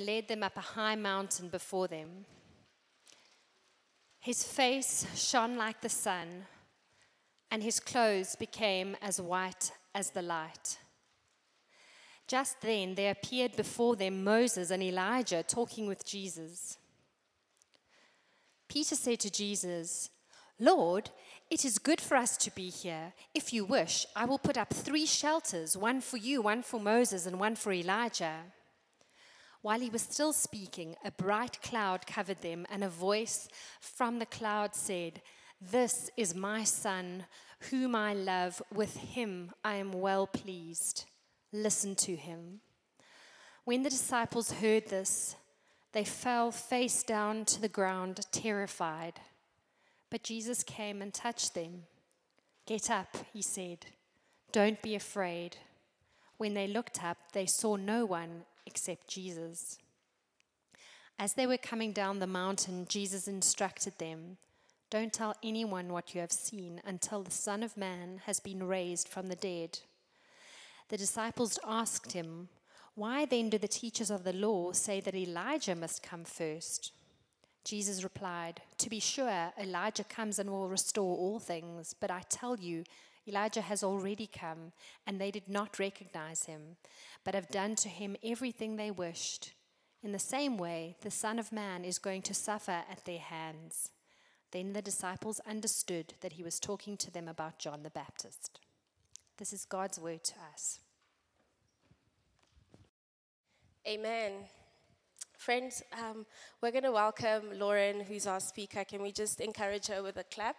led them up a high mountain before them. His face shone like the sun, and his clothes became as white as the light. Just then there appeared before them Moses and Elijah talking with Jesus. Peter said to Jesus, Lord, it is good for us to be here. If you wish, I will put up three shelters one for you, one for Moses, and one for Elijah. While he was still speaking, a bright cloud covered them, and a voice from the cloud said, This is my son, whom I love. With him I am well pleased. Listen to him. When the disciples heard this, they fell face down to the ground, terrified. But Jesus came and touched them. Get up, he said. Don't be afraid. When they looked up, they saw no one except Jesus. As they were coming down the mountain, Jesus instructed them Don't tell anyone what you have seen until the Son of Man has been raised from the dead. The disciples asked him, Why then do the teachers of the law say that Elijah must come first? Jesus replied, To be sure, Elijah comes and will restore all things, but I tell you, Elijah has already come, and they did not recognize him, but have done to him everything they wished. In the same way, the Son of Man is going to suffer at their hands. Then the disciples understood that he was talking to them about John the Baptist. This is God's word to us. Amen. Friends, um, we're going to welcome Lauren, who's our speaker. Can we just encourage her with a clap?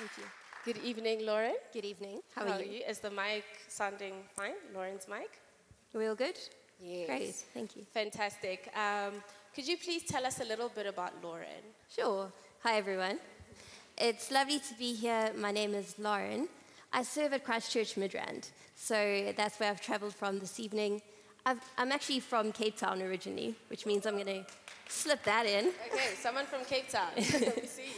Thank you. Good evening, Lauren. Good evening. How, How are you? Is the mic sounding fine? Lauren's mic? Are we all good? Yes. Great. Thank you. Fantastic. Um, could you please tell us a little bit about Lauren? Sure. Hi, everyone. It's lovely to be here. My name is Lauren. I serve at Christ Church Midrand, so that's where I've traveled from this evening. i am actually from Cape Town originally, which means I'm going to slip that in. Okay, someone from Cape Town. we see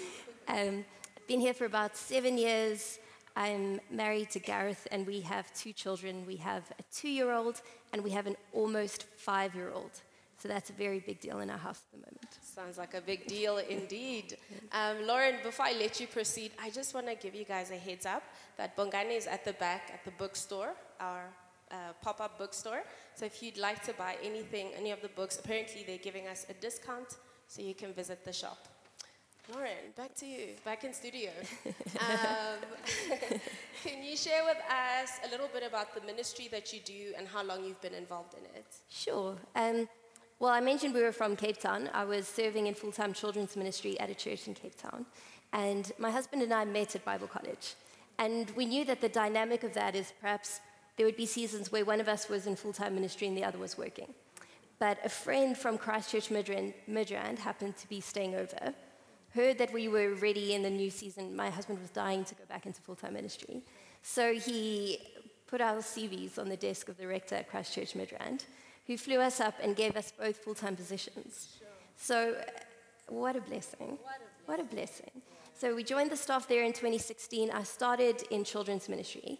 you. Um, been here for about seven years. I'm married to Gareth, and we have two children. We have a two year old, and we have an almost five year old. So that's a very big deal in our house at the moment. Sounds like a big deal indeed. Um, Lauren, before I let you proceed, I just want to give you guys a heads up that Bongani is at the back at the bookstore, our uh, pop up bookstore. So if you'd like to buy anything, any of the books, apparently they're giving us a discount, so you can visit the shop. Lauren, back to you, back in studio. um, can you share with us a little bit about the ministry that you do and how long you've been involved in it? Sure. Um, well, I mentioned we were from Cape Town. I was serving in full time children's ministry at a church in Cape Town. And my husband and I met at Bible College. And we knew that the dynamic of that is perhaps there would be seasons where one of us was in full time ministry and the other was working. But a friend from Christ Church Midrand, Midrand happened to be staying over heard that we were ready in the new season. My husband was dying to go back into full time ministry. So he put our CVs on the desk of the rector at Christ Church Midrand, who flew us up and gave us both full time positions. So, what a blessing. What a blessing. So, we joined the staff there in 2016. I started in children's ministry.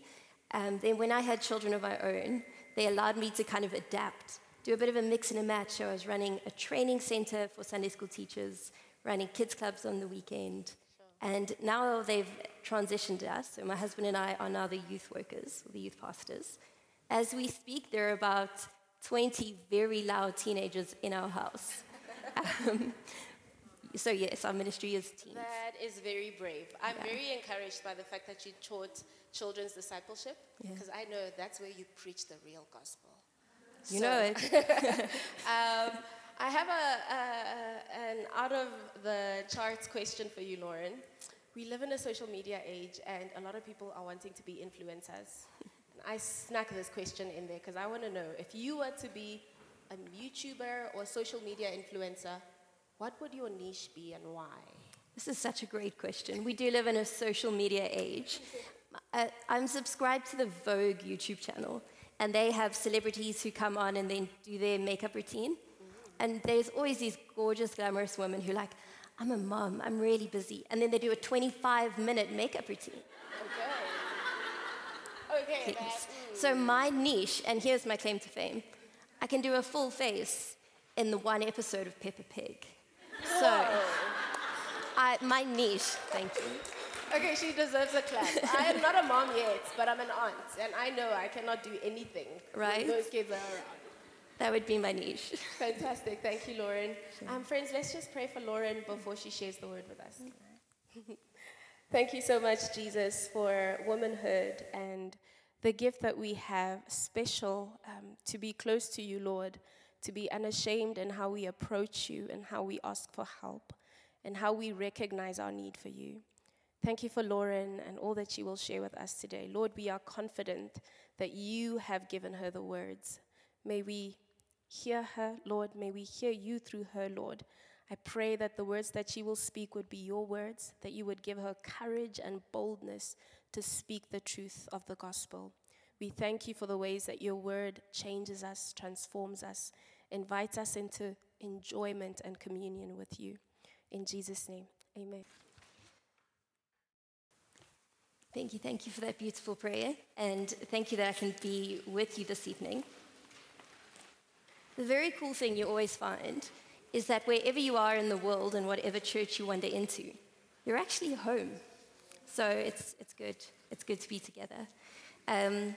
Um, then, when I had children of my own, they allowed me to kind of adapt, do a bit of a mix and a match. So, I was running a training center for Sunday school teachers running kids clubs on the weekend. And now they've transitioned us, so my husband and I are now the youth workers, the youth pastors. As we speak, there are about 20 very loud teenagers in our house. um, so, yes, our ministry is teens. That is very brave. I'm yeah. very encouraged by the fact that you taught children's discipleship, because yeah. I know that's where you preach the real gospel. You so, know it. um, I have a, a, an out of the charts question for you, Lauren. We live in a social media age, and a lot of people are wanting to be influencers. I snuck this question in there because I want to know if you were to be a YouTuber or social media influencer, what would your niche be and why? This is such a great question. We do live in a social media age. Uh, I'm subscribed to the Vogue YouTube channel, and they have celebrities who come on and then do their makeup routine. And there's always these gorgeous, glamorous women who like, I'm a mom, I'm really busy. And then they do a 25 minute makeup routine. Okay. Okay. That, So my niche, and here's my claim to fame, I can do a full face in the one episode of Peppa Pig. So, I, my niche, thank you. Okay, she deserves a clap. I am not a mom yet, but I'm an aunt, and I know I cannot do anything Right. those kids are around. That would be my niche. Fantastic. Thank you, Lauren. Um, friends, let's just pray for Lauren before she shares the word with us. Thank you so much, Jesus, for womanhood and the gift that we have, special um, to be close to you, Lord, to be unashamed in how we approach you and how we ask for help and how we recognize our need for you. Thank you for Lauren and all that she will share with us today. Lord, we are confident that you have given her the words. May we hear her, Lord. May we hear you through her, Lord. I pray that the words that she will speak would be your words, that you would give her courage and boldness to speak the truth of the gospel. We thank you for the ways that your word changes us, transforms us, invites us into enjoyment and communion with you. In Jesus' name, amen. Thank you, thank you for that beautiful prayer, and thank you that I can be with you this evening. The very cool thing you always find is that wherever you are in the world and whatever church you wander into, you're actually home. So it's, it's good. It's good to be together. Um,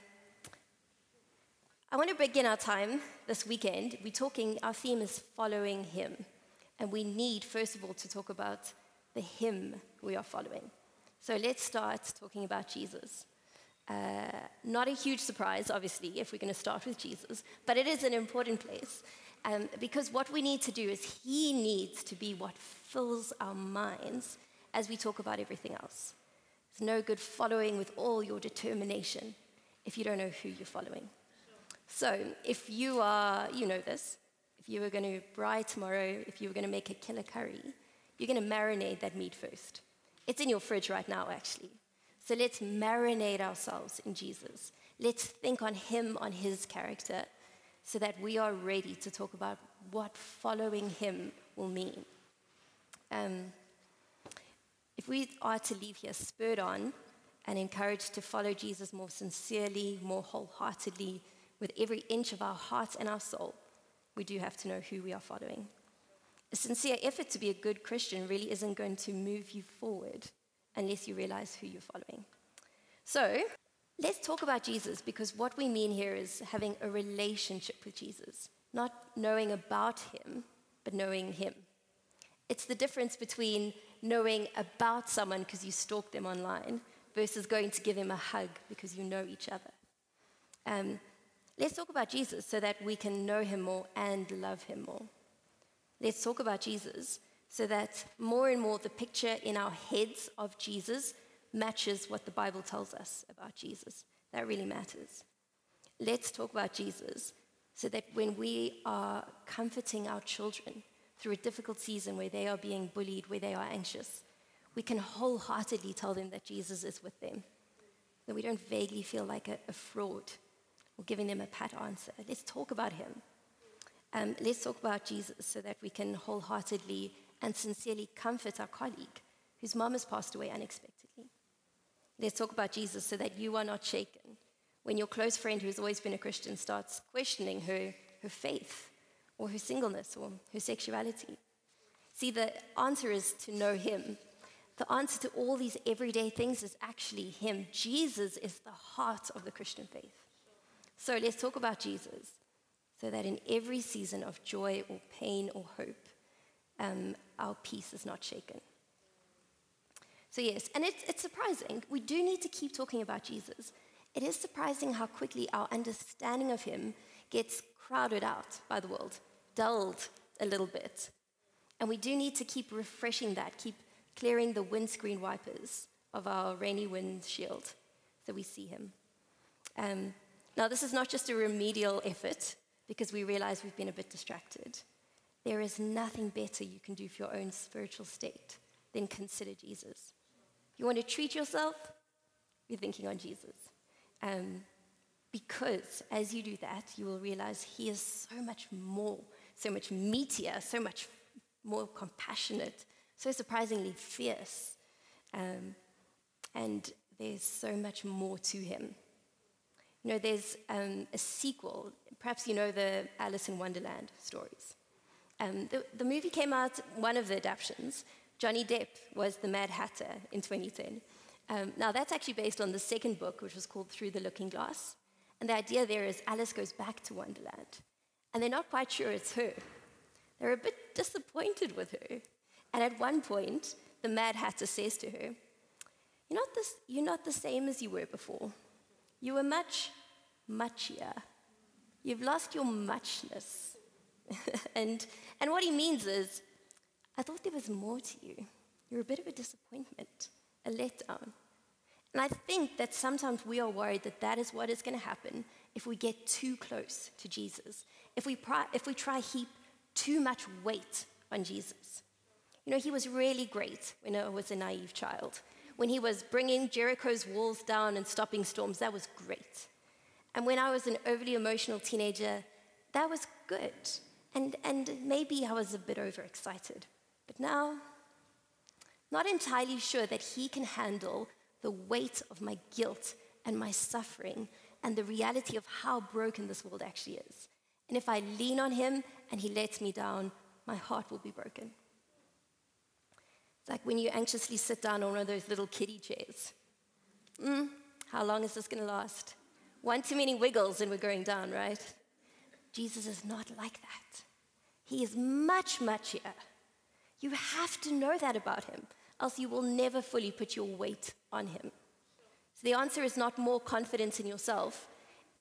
I want to begin our time this weekend. We're talking, our theme is following Him. And we need, first of all, to talk about the Him we are following. So let's start talking about Jesus. Uh, not a huge surprise, obviously, if we're going to start with Jesus, but it is an important place um, because what we need to do is He needs to be what fills our minds as we talk about everything else. It's no good following with all your determination if you don't know who you're following. So, if you are, you know this, if you were going to braai tomorrow, if you were going to make a killer curry, you're going to marinate that meat first. It's in your fridge right now, actually. So let's marinate ourselves in Jesus. Let's think on Him, on His character, so that we are ready to talk about what following Him will mean. Um, if we are to leave here spurred on and encouraged to follow Jesus more sincerely, more wholeheartedly, with every inch of our heart and our soul, we do have to know who we are following. A sincere effort to be a good Christian really isn't going to move you forward unless you realize who you're following. So, let's talk about Jesus because what we mean here is having a relationship with Jesus, not knowing about him, but knowing him. It's the difference between knowing about someone because you stalk them online versus going to give him a hug because you know each other. Um, let's talk about Jesus so that we can know him more and love him more. Let's talk about Jesus so that more and more the picture in our heads of Jesus matches what the Bible tells us about Jesus. That really matters. Let's talk about Jesus so that when we are comforting our children through a difficult season where they are being bullied, where they are anxious, we can wholeheartedly tell them that Jesus is with them. That we don't vaguely feel like a, a fraud or giving them a pat answer. Let's talk about him. Um, let's talk about Jesus so that we can wholeheartedly and sincerely comfort our colleague whose mom has passed away unexpectedly. Let's talk about Jesus so that you are not shaken when your close friend who's always been a Christian starts questioning her, her faith or her singleness or her sexuality. See, the answer is to know Him. The answer to all these everyday things is actually Him. Jesus is the heart of the Christian faith. So let's talk about Jesus so that in every season of joy or pain or hope, um, our peace is not shaken. So, yes, and it's, it's surprising. We do need to keep talking about Jesus. It is surprising how quickly our understanding of him gets crowded out by the world, dulled a little bit. And we do need to keep refreshing that, keep clearing the windscreen wipers of our rainy windshield so we see him. Um, now, this is not just a remedial effort because we realize we've been a bit distracted. There is nothing better you can do for your own spiritual state than consider Jesus. You want to treat yourself? You're thinking on Jesus. Um, because as you do that, you will realize He is so much more, so much meatier, so much more compassionate, so surprisingly fierce. Um, and there's so much more to Him You know, there's um, a sequel. Perhaps you know the Alice in Wonderland stories. Um, the, the movie came out, one of the adaptations. Johnny Depp was the Mad Hatter in 2010. Um, now, that's actually based on the second book, which was called Through the Looking Glass. And the idea there is Alice goes back to Wonderland, and they're not quite sure it's her. They're a bit disappointed with her. And at one point, the Mad Hatter says to her, You're not, this, you're not the same as you were before. You were much, muchier. You've lost your muchness. and, and what he means is, I thought there was more to you. You're a bit of a disappointment, a letdown. And I think that sometimes we are worried that that is what is going to happen if we get too close to Jesus, if we, try, if we try heap too much weight on Jesus. You know, he was really great when I was a naive child. When he was bringing Jericho's walls down and stopping storms, that was great. And when I was an overly emotional teenager, that was good. And, and maybe I was a bit overexcited. But now, not entirely sure that he can handle the weight of my guilt and my suffering and the reality of how broken this world actually is. And if I lean on him and he lets me down, my heart will be broken. It's like when you anxiously sit down on one of those little kiddie chairs. Mm, how long is this going to last? One too many wiggles and we're going down, right? Jesus is not like that. He is much, much here. You have to know that about him else you will never fully put your weight on Him. So the answer is not more confidence in yourself,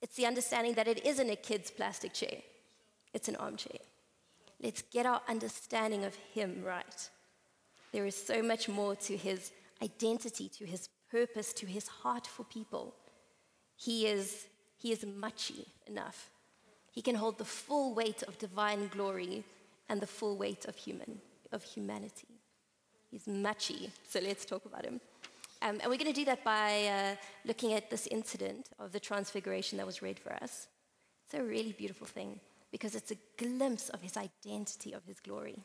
it's the understanding that it isn't a kid's plastic chair, it's an armchair. Let's get our understanding of Him right. There is so much more to His identity, to His purpose, to His heart for people. He is, he is muchy enough. He can hold the full weight of divine glory and the full weight of human, of humanity. He's muchy, so let's talk about him. Um, and we're going to do that by uh, looking at this incident of the transfiguration that was read for us. It's a really beautiful thing because it's a glimpse of his identity, of his glory.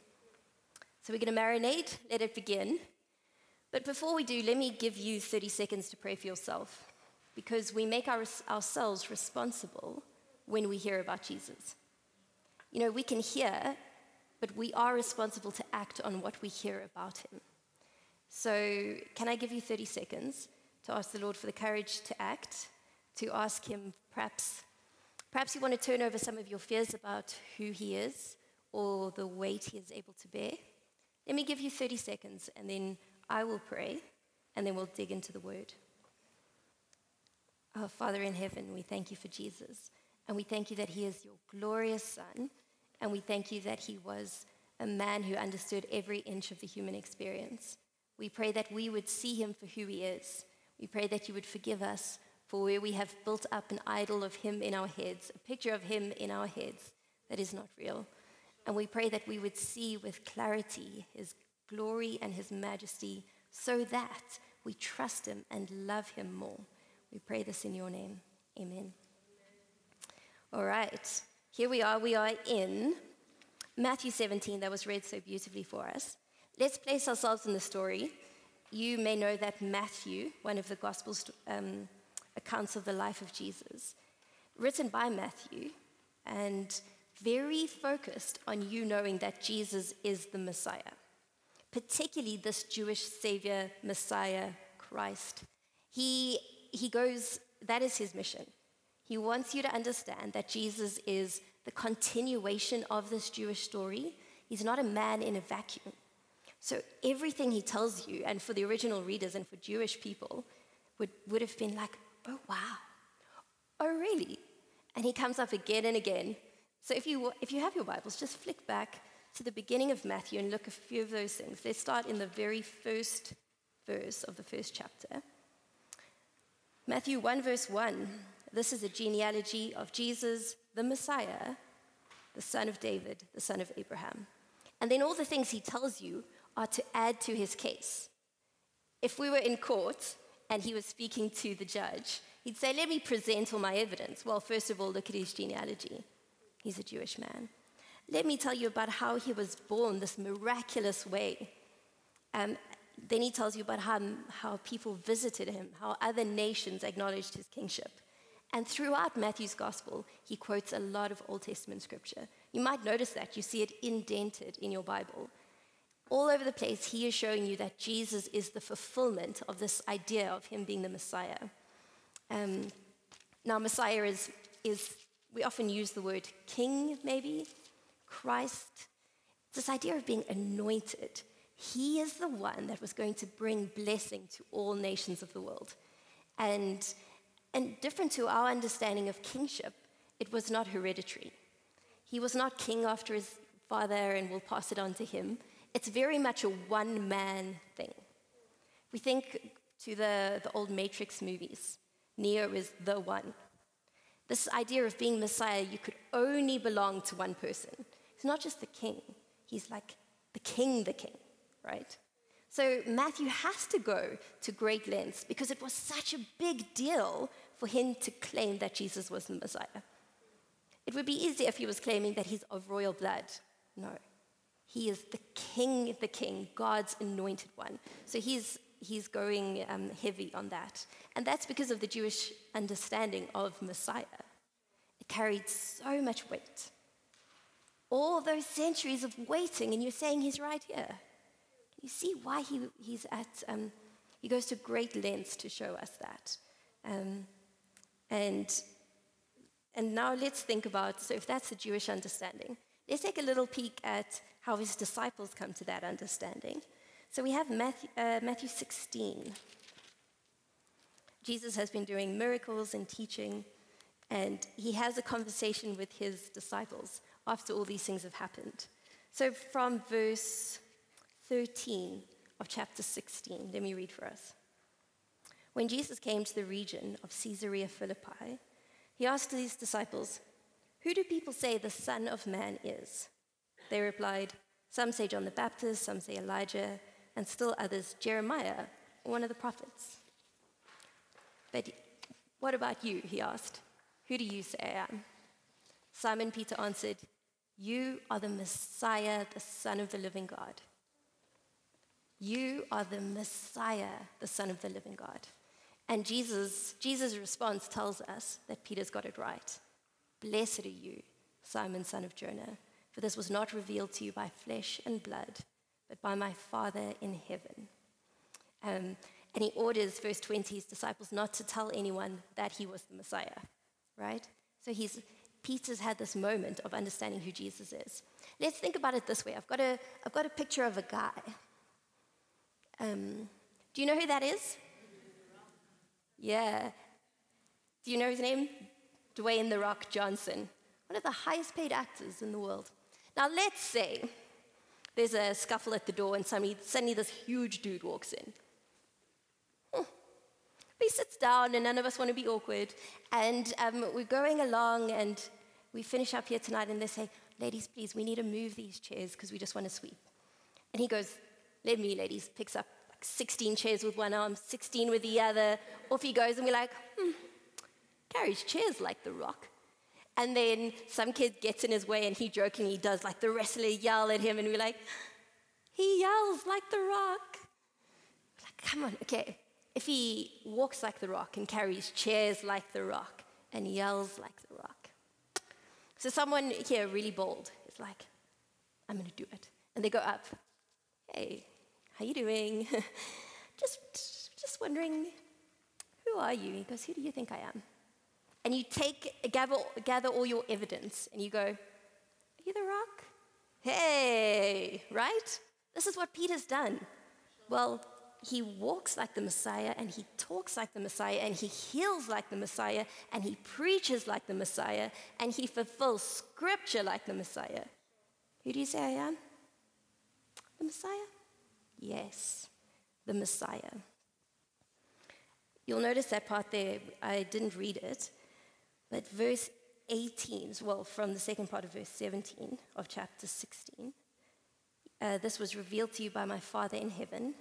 So we're going to marinate, let it begin. But before we do, let me give you 30 seconds to pray for yourself because we make our, ourselves responsible when we hear about Jesus. You know, we can hear but we are responsible to act on what we hear about him. So, can I give you 30 seconds to ask the Lord for the courage to act, to ask him perhaps perhaps you want to turn over some of your fears about who he is or the weight he is able to bear? Let me give you 30 seconds and then I will pray and then we'll dig into the word. Our Father in heaven, we thank you for Jesus and we thank you that he is your glorious Son and we thank you that he was a man who understood every inch of the human experience. We pray that we would see him for who he is. We pray that you would forgive us for where we have built up an idol of him in our heads, a picture of him in our heads that is not real. And we pray that we would see with clarity his glory and his majesty so that we trust him and love him more. We pray this in your name. Amen. All right. Here we are, we are in Matthew 17, that was read so beautifully for us. Let's place ourselves in the story. You may know that Matthew, one of the gospel um, accounts of the life of Jesus, written by Matthew, and very focused on you knowing that Jesus is the Messiah, particularly this Jewish Savior, Messiah, Christ. He, he goes, that is his mission. He wants you to understand that Jesus is the continuation of this Jewish story. He's not a man in a vacuum. So everything he tells you, and for the original readers and for Jewish people, would, would have been like, oh, wow. Oh, really? And he comes up again and again. So if you, if you have your Bibles, just flick back to the beginning of Matthew and look a few of those things. They start in the very first verse of the first chapter. Matthew 1, verse 1 this is a genealogy of Jesus, the Messiah, the son of David, the son of Abraham. And then all the things he tells you are to add to his case. If we were in court and he was speaking to the judge, he'd say, Let me present all my evidence. Well, first of all, look at his genealogy. He's a Jewish man. Let me tell you about how he was born this miraculous way. Um, then he tells you about how, how people visited him, how other nations acknowledged his kingship. And throughout Matthew's gospel, he quotes a lot of Old Testament scripture. You might notice that. You see it indented in your Bible. All over the place, he is showing you that Jesus is the fulfillment of this idea of him being the Messiah. Um, now, Messiah is, is, we often use the word king, maybe, Christ. This idea of being anointed. He is the one that was going to bring blessing to all nations of the world. And, and different to our understanding of kingship, it was not hereditary. He was not king after his father and will pass it on to him. It's very much a one man thing. We think to the, the old Matrix movies, Neo is the one. This idea of being Messiah, you could only belong to one person. He's not just the king, he's like the king, the king, right? So Matthew has to go to great lengths because it was such a big deal for him to claim that Jesus was the Messiah. It would be easier if he was claiming that he's of royal blood. No. He is the king, the king, God's anointed one. So he's, he's going um, heavy on that. And that's because of the Jewish understanding of Messiah. It carried so much weight. All those centuries of waiting, and you're saying he's right here. You see why he, he's at, um, he goes to great lengths to show us that. Um, and, and now let's think about so if that's the Jewish understanding, let's take a little peek at how his disciples come to that understanding. So we have Matthew, uh, Matthew 16. Jesus has been doing miracles and teaching, and he has a conversation with his disciples after all these things have happened. So from verse 13 of chapter 16, let me read for us. When Jesus came to the region of Caesarea Philippi, he asked his disciples, Who do people say the Son of Man is? They replied, Some say John the Baptist, some say Elijah, and still others, Jeremiah, one of the prophets. But what about you? He asked. Who do you say I am? Simon Peter answered, You are the Messiah, the Son of the living God. You are the Messiah, the Son of the living God. And Jesus, Jesus' response tells us that Peter's got it right. Blessed are you, Simon, son of Jonah. For this was not revealed to you by flesh and blood, but by my Father in heaven. Um, and he orders, verse 20, his disciples not to tell anyone that he was the Messiah, right? So he's, Peter's had this moment of understanding who Jesus is. Let's think about it this way I've got a, I've got a picture of a guy. Um, do you know who that is? Yeah. Do you know his name? Dwayne The Rock Johnson, one of the highest paid actors in the world. Now, let's say there's a scuffle at the door and suddenly, suddenly this huge dude walks in. Hmm. He sits down, and none of us want to be awkward. And um, we're going along, and we finish up here tonight, and they say, Ladies, please, we need to move these chairs because we just want to sweep. And he goes, Let me, ladies, picks up like 16 chairs with one arm, 16 with the other. Off he goes, and we're like, hmm, carries chairs like the rock. And then some kid gets in his way and he jokingly does like the wrestler yell at him, and we're like, he yells like the rock. Like, come on, okay. If he walks like the rock and carries chairs like the rock and yells like the rock. So someone here really bold is like, I'm gonna do it. And they go up. Hey, how are you doing? just just wondering, who are you? He goes, Who do you think I am? and you take, gather, gather all your evidence and you go, Are you the rock? Hey, right? This is what Peter's done. Well, he walks like the Messiah and he talks like the Messiah and he heals like the Messiah and he preaches like the Messiah and he fulfills scripture like the Messiah. Who do you say I am? The Messiah? Yes, the Messiah. You'll notice that part there, I didn't read it, but verse 18, well, from the second part of verse 17 of chapter 16, uh, this was revealed to you by my Father in heaven.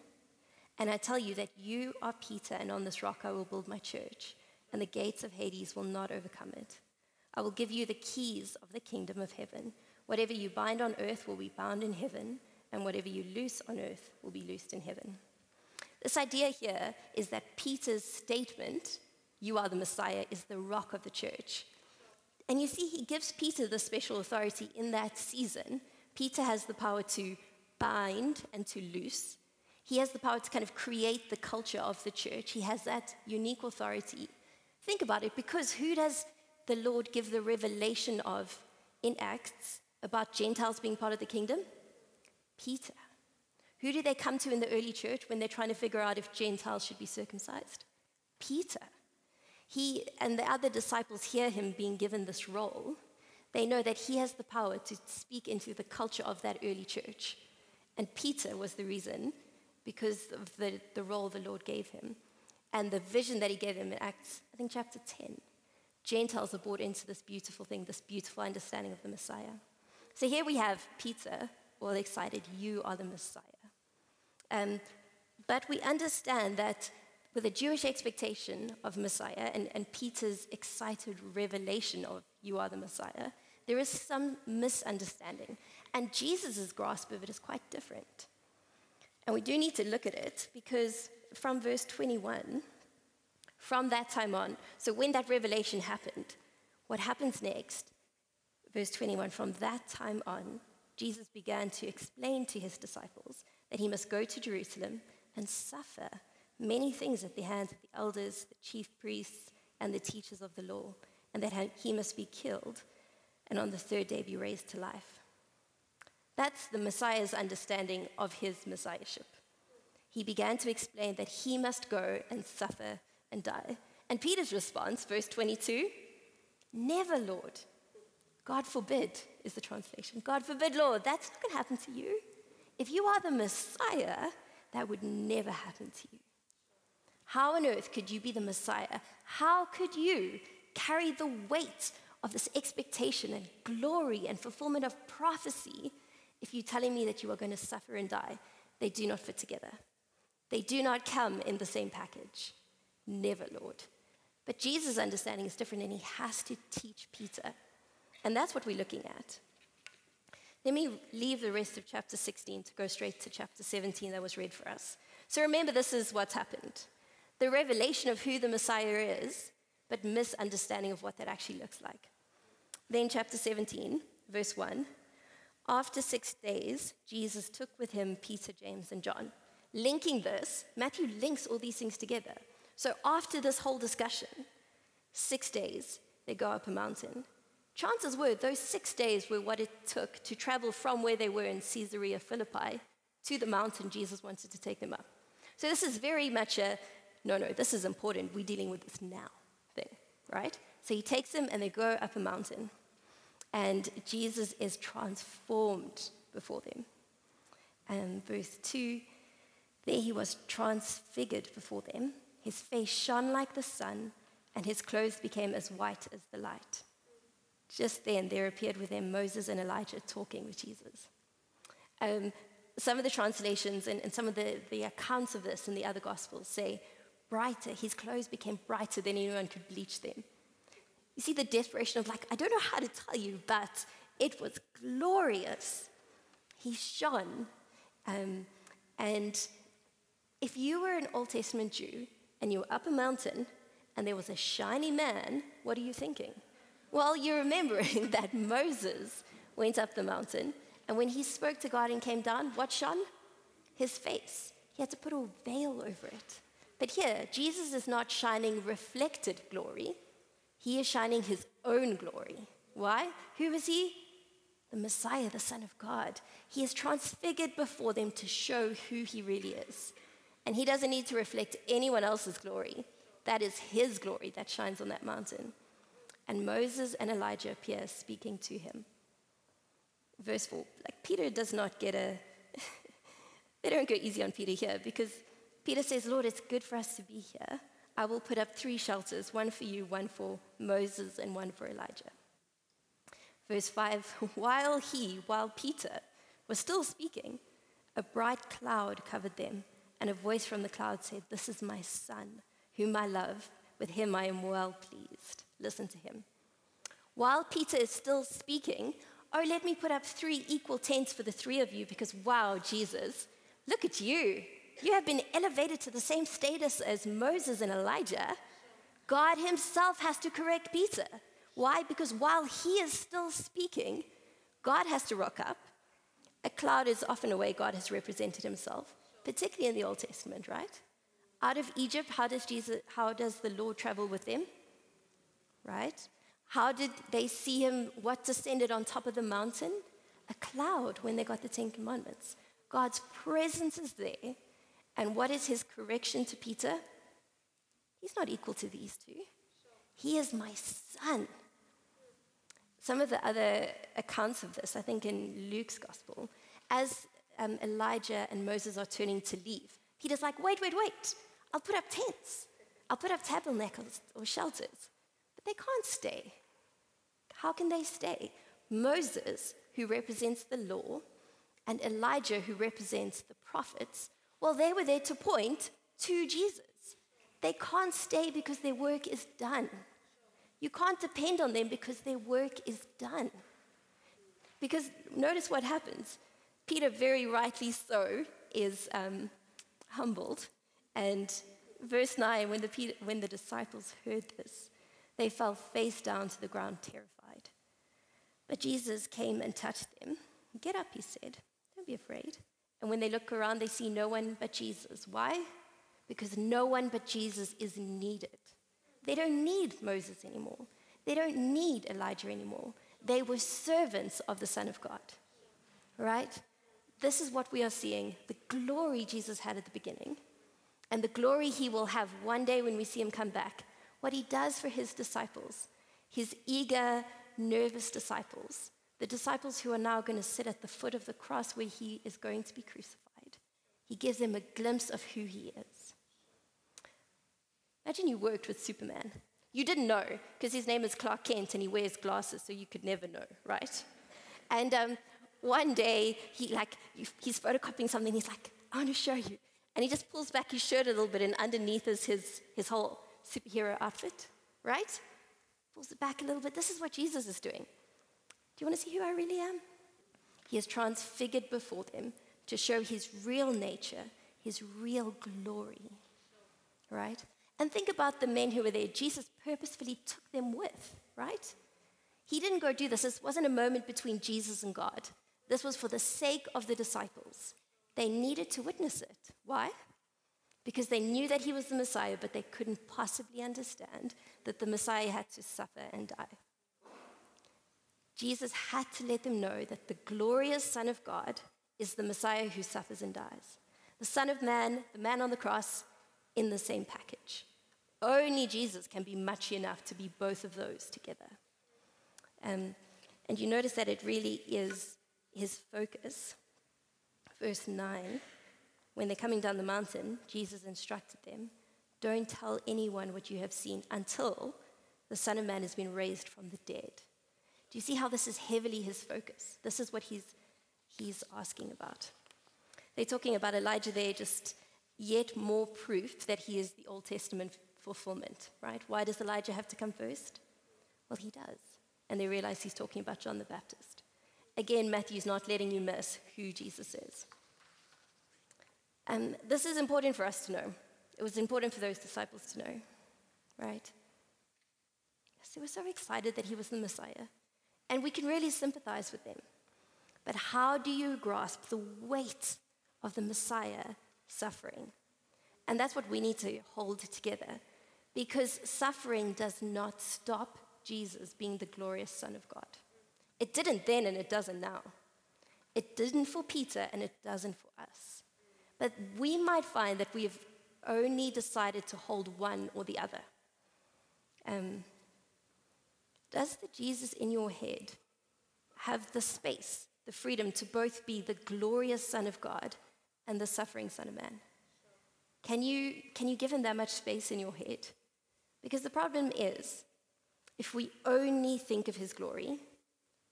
And I tell you that you are Peter, and on this rock I will build my church, and the gates of Hades will not overcome it. I will give you the keys of the kingdom of heaven. Whatever you bind on earth will be bound in heaven, and whatever you loose on earth will be loosed in heaven. This idea here is that Peter's statement You are the Messiah, is the rock of the church. And you see, he gives Peter the special authority in that season. Peter has the power to bind and to loose. He has the power to kind of create the culture of the church. He has that unique authority. Think about it, because who does the Lord give the revelation of in Acts about Gentiles being part of the kingdom? Peter. Who do they come to in the early church when they're trying to figure out if Gentiles should be circumcised? Peter. He and the other disciples hear him being given this role. They know that he has the power to speak into the culture of that early church. And Peter was the reason because of the, the role the Lord gave him and the vision that he gave him in Acts, I think, chapter 10. Gentiles are brought into this beautiful thing, this beautiful understanding of the Messiah. So here we have Peter, all excited, you are the Messiah. Um, but we understand that with a Jewish expectation of Messiah and, and Peter's excited revelation of you are the Messiah, there is some misunderstanding. And Jesus' grasp of it is quite different. And we do need to look at it because from verse 21, from that time on, so when that revelation happened, what happens next? Verse 21 From that time on, Jesus began to explain to his disciples that he must go to Jerusalem and suffer many things at the hands of the elders, the chief priests, and the teachers of the law, and that he must be killed and on the third day be raised to life. That's the Messiah's understanding of his messiahship. He began to explain that he must go and suffer and die. And Peter's response, verse 22 Never, Lord. God forbid is the translation. God forbid, Lord. That's not going to happen to you. If you are the Messiah, that would never happen to you. How on earth could you be the Messiah? How could you carry the weight of this expectation and glory and fulfillment of prophecy if you're telling me that you are going to suffer and die? They do not fit together. They do not come in the same package. Never, Lord. But Jesus' understanding is different, and he has to teach Peter. And that's what we're looking at. Let me leave the rest of chapter 16 to go straight to chapter 17 that was read for us. So remember, this is what's happened the revelation of who the Messiah is, but misunderstanding of what that actually looks like. Then, chapter 17, verse 1 After six days, Jesus took with him Peter, James, and John. Linking this, Matthew links all these things together. So, after this whole discussion, six days, they go up a mountain. Chances were those six days were what it took to travel from where they were in Caesarea Philippi to the mountain Jesus wanted to take them up. So, this is very much a no, no, this is important. We're dealing with this now thing, right? So, he takes them and they go up a mountain. And Jesus is transformed before them. And verse 2 there he was transfigured before them. His face shone like the sun, and his clothes became as white as the light. Just then, there appeared with them Moses and Elijah talking with Jesus. Um, some of the translations and, and some of the, the accounts of this in the other Gospels say, brighter. His clothes became brighter than anyone could bleach them. You see the desperation of, like, I don't know how to tell you, but it was glorious. He shone. Um, and if you were an Old Testament Jew and you were up a mountain and there was a shiny man, what are you thinking? Well, you're remembering that Moses went up the mountain, and when he spoke to God and came down, what shone? His face. He had to put a veil over it. But here, Jesus is not shining reflected glory, he is shining his own glory. Why? Who is he? The Messiah, the Son of God. He is transfigured before them to show who he really is. And he doesn't need to reflect anyone else's glory. That is his glory that shines on that mountain and Moses and Elijah appear speaking to him. Verse 4, like Peter does not get a, they don't go easy on Peter here because Peter says, Lord, it's good for us to be here. I will put up three shelters one for you, one for Moses, and one for Elijah. Verse 5 While he, while Peter was still speaking, a bright cloud covered them, and a voice from the cloud said, This is my son, whom I love. With him I am well pleased. Listen to him. While Peter is still speaking, oh, let me put up three equal tents for the three of you because, wow, Jesus, look at you. You have been elevated to the same status as Moses and Elijah. God Himself has to correct Peter. Why? Because while he is still speaking, God has to rock up. A cloud is often a way God has represented Himself, particularly in the Old Testament, right? Out of Egypt, how does, Jesus, how does the Lord travel with them? Right? How did they see Him? What descended on top of the mountain? A cloud when they got the Ten Commandments. God's presence is there. And what is His correction to Peter? He's not equal to these two. He is my son. Some of the other accounts of this, I think in Luke's gospel, as um, Elijah and Moses are turning to leave, Peter's like, wait, wait, wait. I'll put up tents. I'll put up tabernacles or shelters. But they can't stay. How can they stay? Moses, who represents the law, and Elijah, who represents the prophets, well, they were there to point to Jesus. They can't stay because their work is done. You can't depend on them because their work is done. Because notice what happens. Peter, very rightly so, is um, humbled. And verse 9, when the, when the disciples heard this, they fell face down to the ground, terrified. But Jesus came and touched them. Get up, he said. Don't be afraid. And when they look around, they see no one but Jesus. Why? Because no one but Jesus is needed. They don't need Moses anymore. They don't need Elijah anymore. They were servants of the Son of God. Right? This is what we are seeing the glory Jesus had at the beginning, and the glory he will have one day when we see him come back. What he does for his disciples, his eager, nervous disciples, the disciples who are now going to sit at the foot of the cross where he is going to be crucified. He gives them a glimpse of who he is. Imagine you worked with Superman. You didn't know because his name is Clark Kent and he wears glasses, so you could never know, right? And um, one day, he like he's photocopying something. He's like, "I want to show you," and he just pulls back his shirt a little bit, and underneath is his his whole superhero outfit, right? Pulls it back a little bit. This is what Jesus is doing. Do you want to see who I really am? He is transfigured before them to show his real nature, his real glory, right? And think about the men who were there. Jesus purposefully took them with, right? He didn't go do this. This wasn't a moment between Jesus and God. This was for the sake of the disciples. They needed to witness it. Why? Because they knew that he was the Messiah, but they couldn't possibly understand that the Messiah had to suffer and die. Jesus had to let them know that the glorious Son of God is the Messiah who suffers and dies. The Son of Man, the man on the cross, in the same package. Only Jesus can be much enough to be both of those together. Um, and you notice that it really is his focus. Verse 9 when they're coming down the mountain, Jesus instructed them don't tell anyone what you have seen until the Son of Man has been raised from the dead. Do you see how this is heavily his focus? This is what he's, he's asking about. They're talking about Elijah there, just yet more proof that he is the Old Testament fulfillment, right? Why does Elijah have to come first? Well, he does. And they realize he's talking about John the Baptist. Again, Matthew's not letting you miss who Jesus is. And this is important for us to know. It was important for those disciples to know, right? Yes, they were so excited that he was the Messiah. And we can really sympathize with them. But how do you grasp the weight of the Messiah suffering? And that's what we need to hold together because suffering does not stop Jesus being the glorious Son of God. It didn't then and it doesn't now. It didn't for Peter and it doesn't for us. But we might find that we have only decided to hold one or the other. Um, does the Jesus in your head have the space, the freedom to both be the glorious Son of God and the suffering Son of Man? Can you, can you give him that much space in your head? Because the problem is, if we only think of his glory,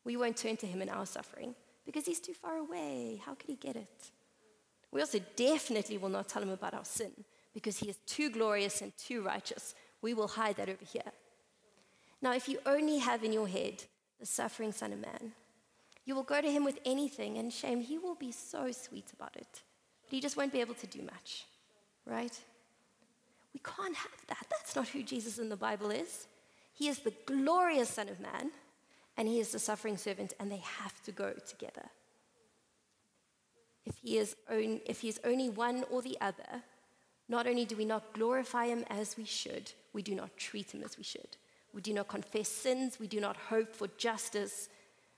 we won't turn to him in our suffering because he's too far away. How could he get it? We also definitely will not tell him about our sin because he is too glorious and too righteous. We will hide that over here. Now, if you only have in your head the suffering Son of Man, you will go to him with anything, and shame, he will be so sweet about it. But he just won't be able to do much, right? We can't have that. That's not who Jesus in the Bible is. He is the glorious Son of Man, and he is the suffering servant, and they have to go together. If he is, if only one or the other, not only do we not glorify him as we should, we do not treat him as we should. We do not confess sins, we do not hope for justice,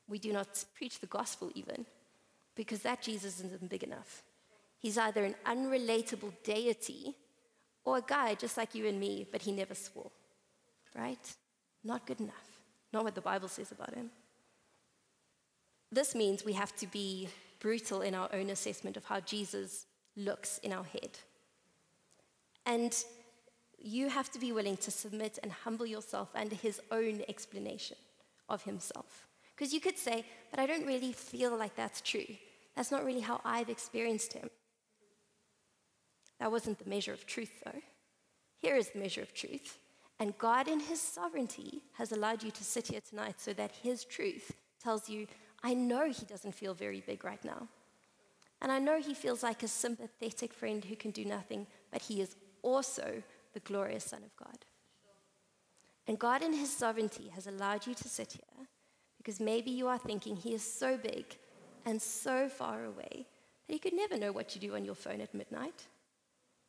we do not preach the gospel even, because that Jesus isn't big enough. He's either an unrelatable deity or a guy just like you and me, but he never swore. Right? Not good enough. Not what the Bible says about him. This means we have to be brutal in our own assessment of how Jesus looks in our head. And you have to be willing to submit and humble yourself under his own explanation of himself. Because you could say, but I don't really feel like that's true. That's not really how I've experienced him. That wasn't the measure of truth, though. Here is the measure of truth. And God, in His sovereignty, has allowed you to sit here tonight so that His truth tells you, I know He doesn't feel very big right now. And I know He feels like a sympathetic friend who can do nothing, but He is also the glorious Son of God. And God, in His sovereignty, has allowed you to sit here because maybe you are thinking He is so big and so far away that He could never know what you do on your phone at midnight,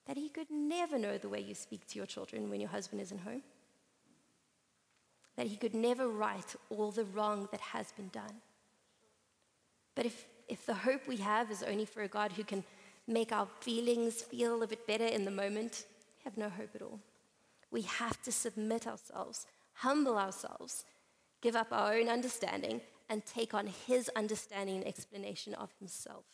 that He could never know the way you speak to your children when your husband isn't home, that He could never right all the wrong that has been done. But if, if the hope we have is only for a God who can make our feelings feel a bit better in the moment, we have no hope at all. We have to submit ourselves, humble ourselves, give up our own understanding, and take on his understanding and explanation of himself.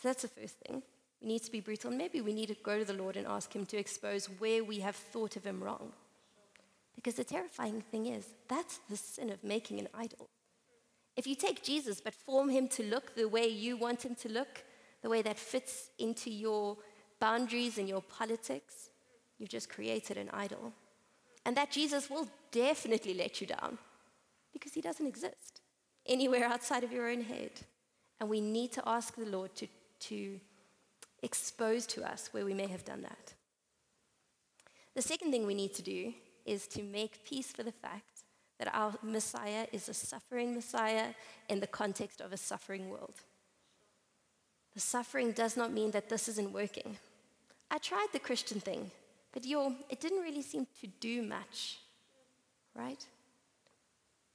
So that's the first thing. We need to be brutal. Maybe we need to go to the Lord and ask him to expose where we have thought of him wrong. Because the terrifying thing is, that's the sin of making an idol. If you take Jesus but form him to look the way you want him to look, the way that fits into your boundaries and your politics, you've just created an idol. And that Jesus will definitely let you down because he doesn't exist anywhere outside of your own head. And we need to ask the Lord to, to expose to us where we may have done that. The second thing we need to do is to make peace for the fact that our Messiah is a suffering Messiah in the context of a suffering world. The suffering does not mean that this isn't working. I tried the Christian thing, but yo, it didn't really seem to do much, right?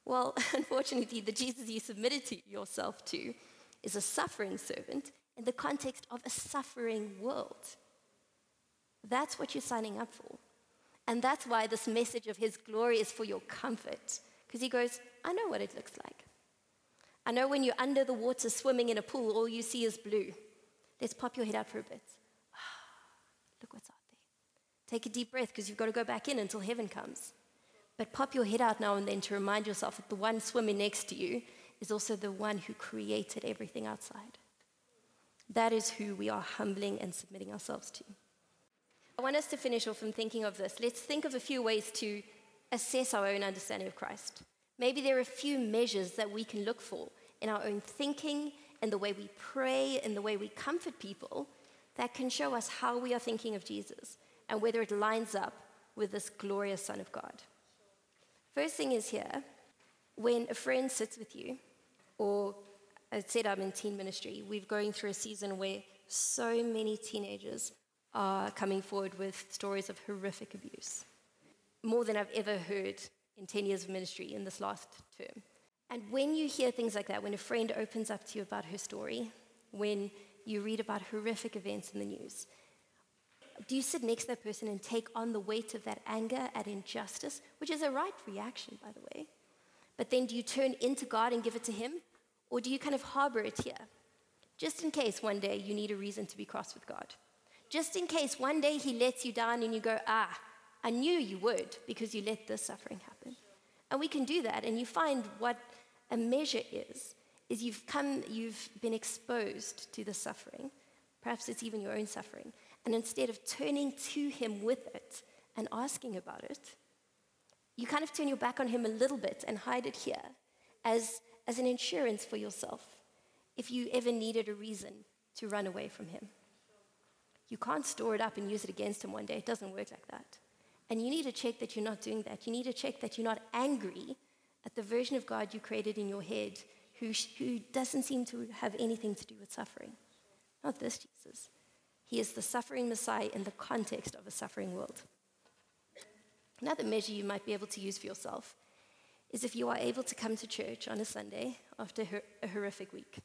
Well, unfortunately, the Jesus you submitted to yourself to is a suffering servant in the context of a suffering world. That's what you're signing up for. And that's why this message of his glory is for your comfort. Because he goes, I know what it looks like. I know when you're under the water swimming in a pool, all you see is blue. Let's pop your head out for a bit. Look what's out there. Take a deep breath because you've got to go back in until heaven comes. But pop your head out now and then to remind yourself that the one swimming next to you is also the one who created everything outside. That is who we are humbling and submitting ourselves to. I want us to finish off from thinking of this. Let's think of a few ways to assess our own understanding of Christ. Maybe there are a few measures that we can look for in our own thinking, in the way we pray, in the way we comfort people, that can show us how we are thinking of Jesus and whether it lines up with this glorious Son of God. First thing is here when a friend sits with you, or I said I'm in teen ministry, we're going through a season where so many teenagers are coming forward with stories of horrific abuse. More than I've ever heard in 10 years of ministry in this last term. And when you hear things like that, when a friend opens up to you about her story, when you read about horrific events in the news, do you sit next to that person and take on the weight of that anger at injustice, which is a right reaction, by the way? But then do you turn into God and give it to Him? Or do you kind of harbor it here? Just in case one day you need a reason to be cross with God. Just in case one day He lets you down and you go, ah, I knew you would because you let this suffering happen. And we can do that, and you find what a measure is, is you've come, you've been exposed to the suffering. Perhaps it's even your own suffering. And instead of turning to him with it and asking about it, you kind of turn your back on him a little bit and hide it here as, as an insurance for yourself if you ever needed a reason to run away from him. You can't store it up and use it against him one day. It doesn't work like that. And you need to check that you're not doing that. You need to check that you're not angry at the version of God you created in your head who, who doesn't seem to have anything to do with suffering. Not this Jesus. He is the suffering Messiah in the context of a suffering world. Another measure you might be able to use for yourself is if you are able to come to church on a Sunday after a horrific week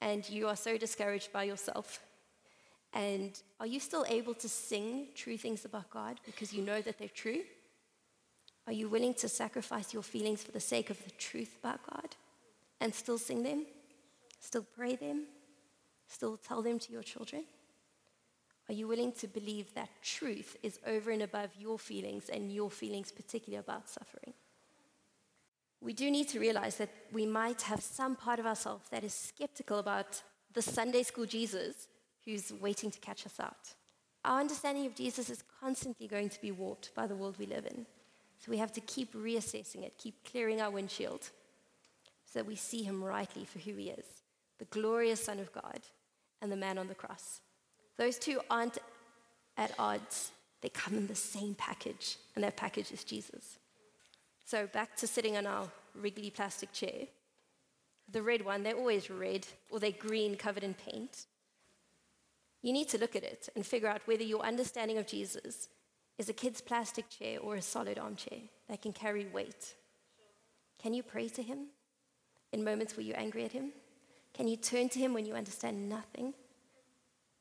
and you are so discouraged by yourself. And are you still able to sing true things about God because you know that they're true? Are you willing to sacrifice your feelings for the sake of the truth about God and still sing them? Still pray them? Still tell them to your children? Are you willing to believe that truth is over and above your feelings and your feelings, particularly about suffering? We do need to realize that we might have some part of ourselves that is skeptical about the Sunday school Jesus who's waiting to catch us out. Our understanding of Jesus is constantly going to be warped by the world we live in. So we have to keep reassessing it, keep clearing our windshield so that we see him rightly for who he is the glorious Son of God and the man on the cross. Those two aren't at odds, they come in the same package, and that package is Jesus. So back to sitting on our wriggly plastic chair. The red one, they're always red or they're green covered in paint. You need to look at it and figure out whether your understanding of Jesus is a kid's plastic chair or a solid armchair that can carry weight. Can you pray to him in moments where you're angry at him? Can you turn to him when you understand nothing?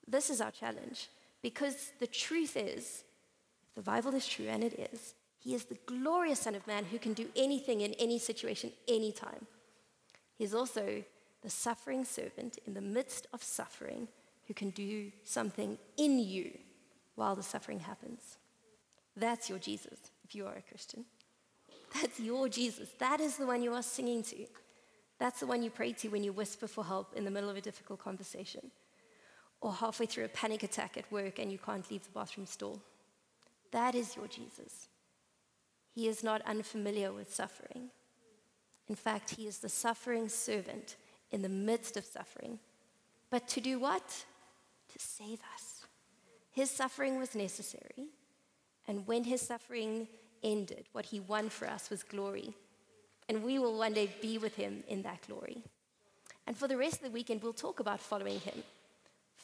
This is our challenge because the truth is, if the Bible is true, and it is, he is the glorious Son of Man who can do anything in any situation, anytime. He is also the suffering servant in the midst of suffering who can do something in you while the suffering happens. That's your Jesus, if you are a Christian. That's your Jesus. That is the one you are singing to. That's the one you pray to when you whisper for help in the middle of a difficult conversation or halfway through a panic attack at work and you can't leave the bathroom stall. That is your Jesus. He is not unfamiliar with suffering. In fact, he is the suffering servant in the midst of suffering. But to do what? To save us. His suffering was necessary. And when his suffering ended, what he won for us was glory. And we will one day be with him in that glory. And for the rest of the weekend, we'll talk about following him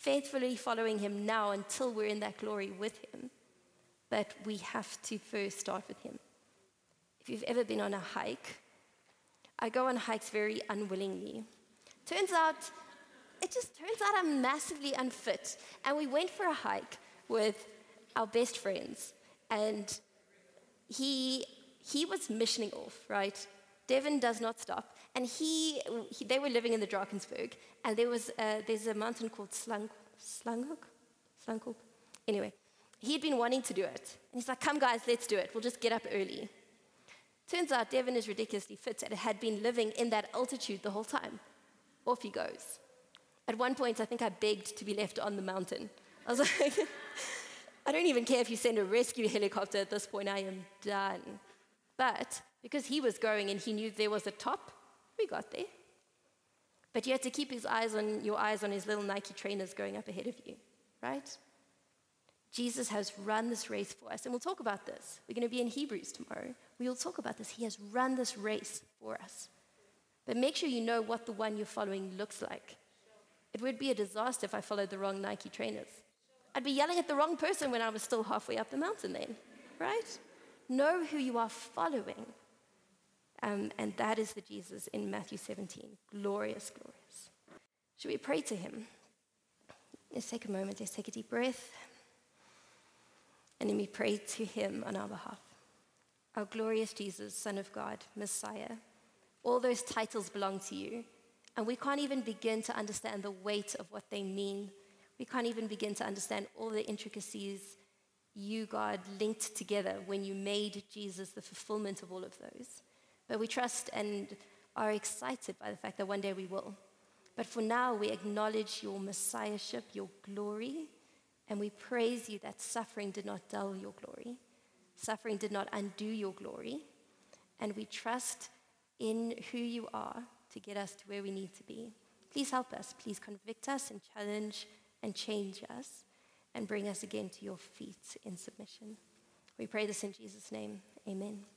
faithfully following him now until we're in that glory with him. But we have to first start with him. If you've ever been on a hike, I go on hikes very unwillingly. Turns out, it just turns out I'm massively unfit. And we went for a hike with our best friends, and he, he was missioning off, right? Devin does not stop. And he, he, they were living in the Drakensberg, and there was uh, there's a mountain called Slang, Slanghoek? Slanghoek? Anyway, he'd been wanting to do it. And he's like, come guys, let's do it. We'll just get up early. Turns out Devin is ridiculously fit and had been living in that altitude the whole time. Off he goes. At one point, I think I begged to be left on the mountain. I was like, I don't even care if you send a rescue helicopter at this point, I am done. But because he was going and he knew there was a top, we got there. But you had to keep his eyes on your eyes on his little Nike trainers going up ahead of you, right? Jesus has run this race for us. And we'll talk about this. We're going to be in Hebrews tomorrow. We will talk about this. He has run this race for us. But make sure you know what the one you're following looks like. It would be a disaster if I followed the wrong Nike trainers. I'd be yelling at the wrong person when I was still halfway up the mountain, then, right? Know who you are following. Um, and that is the Jesus in Matthew 17. Glorious, glorious. Should we pray to him? Let's take a moment, let's take a deep breath. And then we pray to him on our behalf. Our glorious Jesus, Son of God, Messiah, all those titles belong to you. And we can't even begin to understand the weight of what they mean. We can't even begin to understand all the intricacies you, God, linked together when you made Jesus the fulfillment of all of those. But we trust and are excited by the fact that one day we will. But for now, we acknowledge your messiahship, your glory, and we praise you that suffering did not dull your glory. Suffering did not undo your glory. And we trust in who you are to get us to where we need to be. Please help us. Please convict us and challenge and change us. and bring us again to your feet in submission. We pray this in Jesus' name. Amen.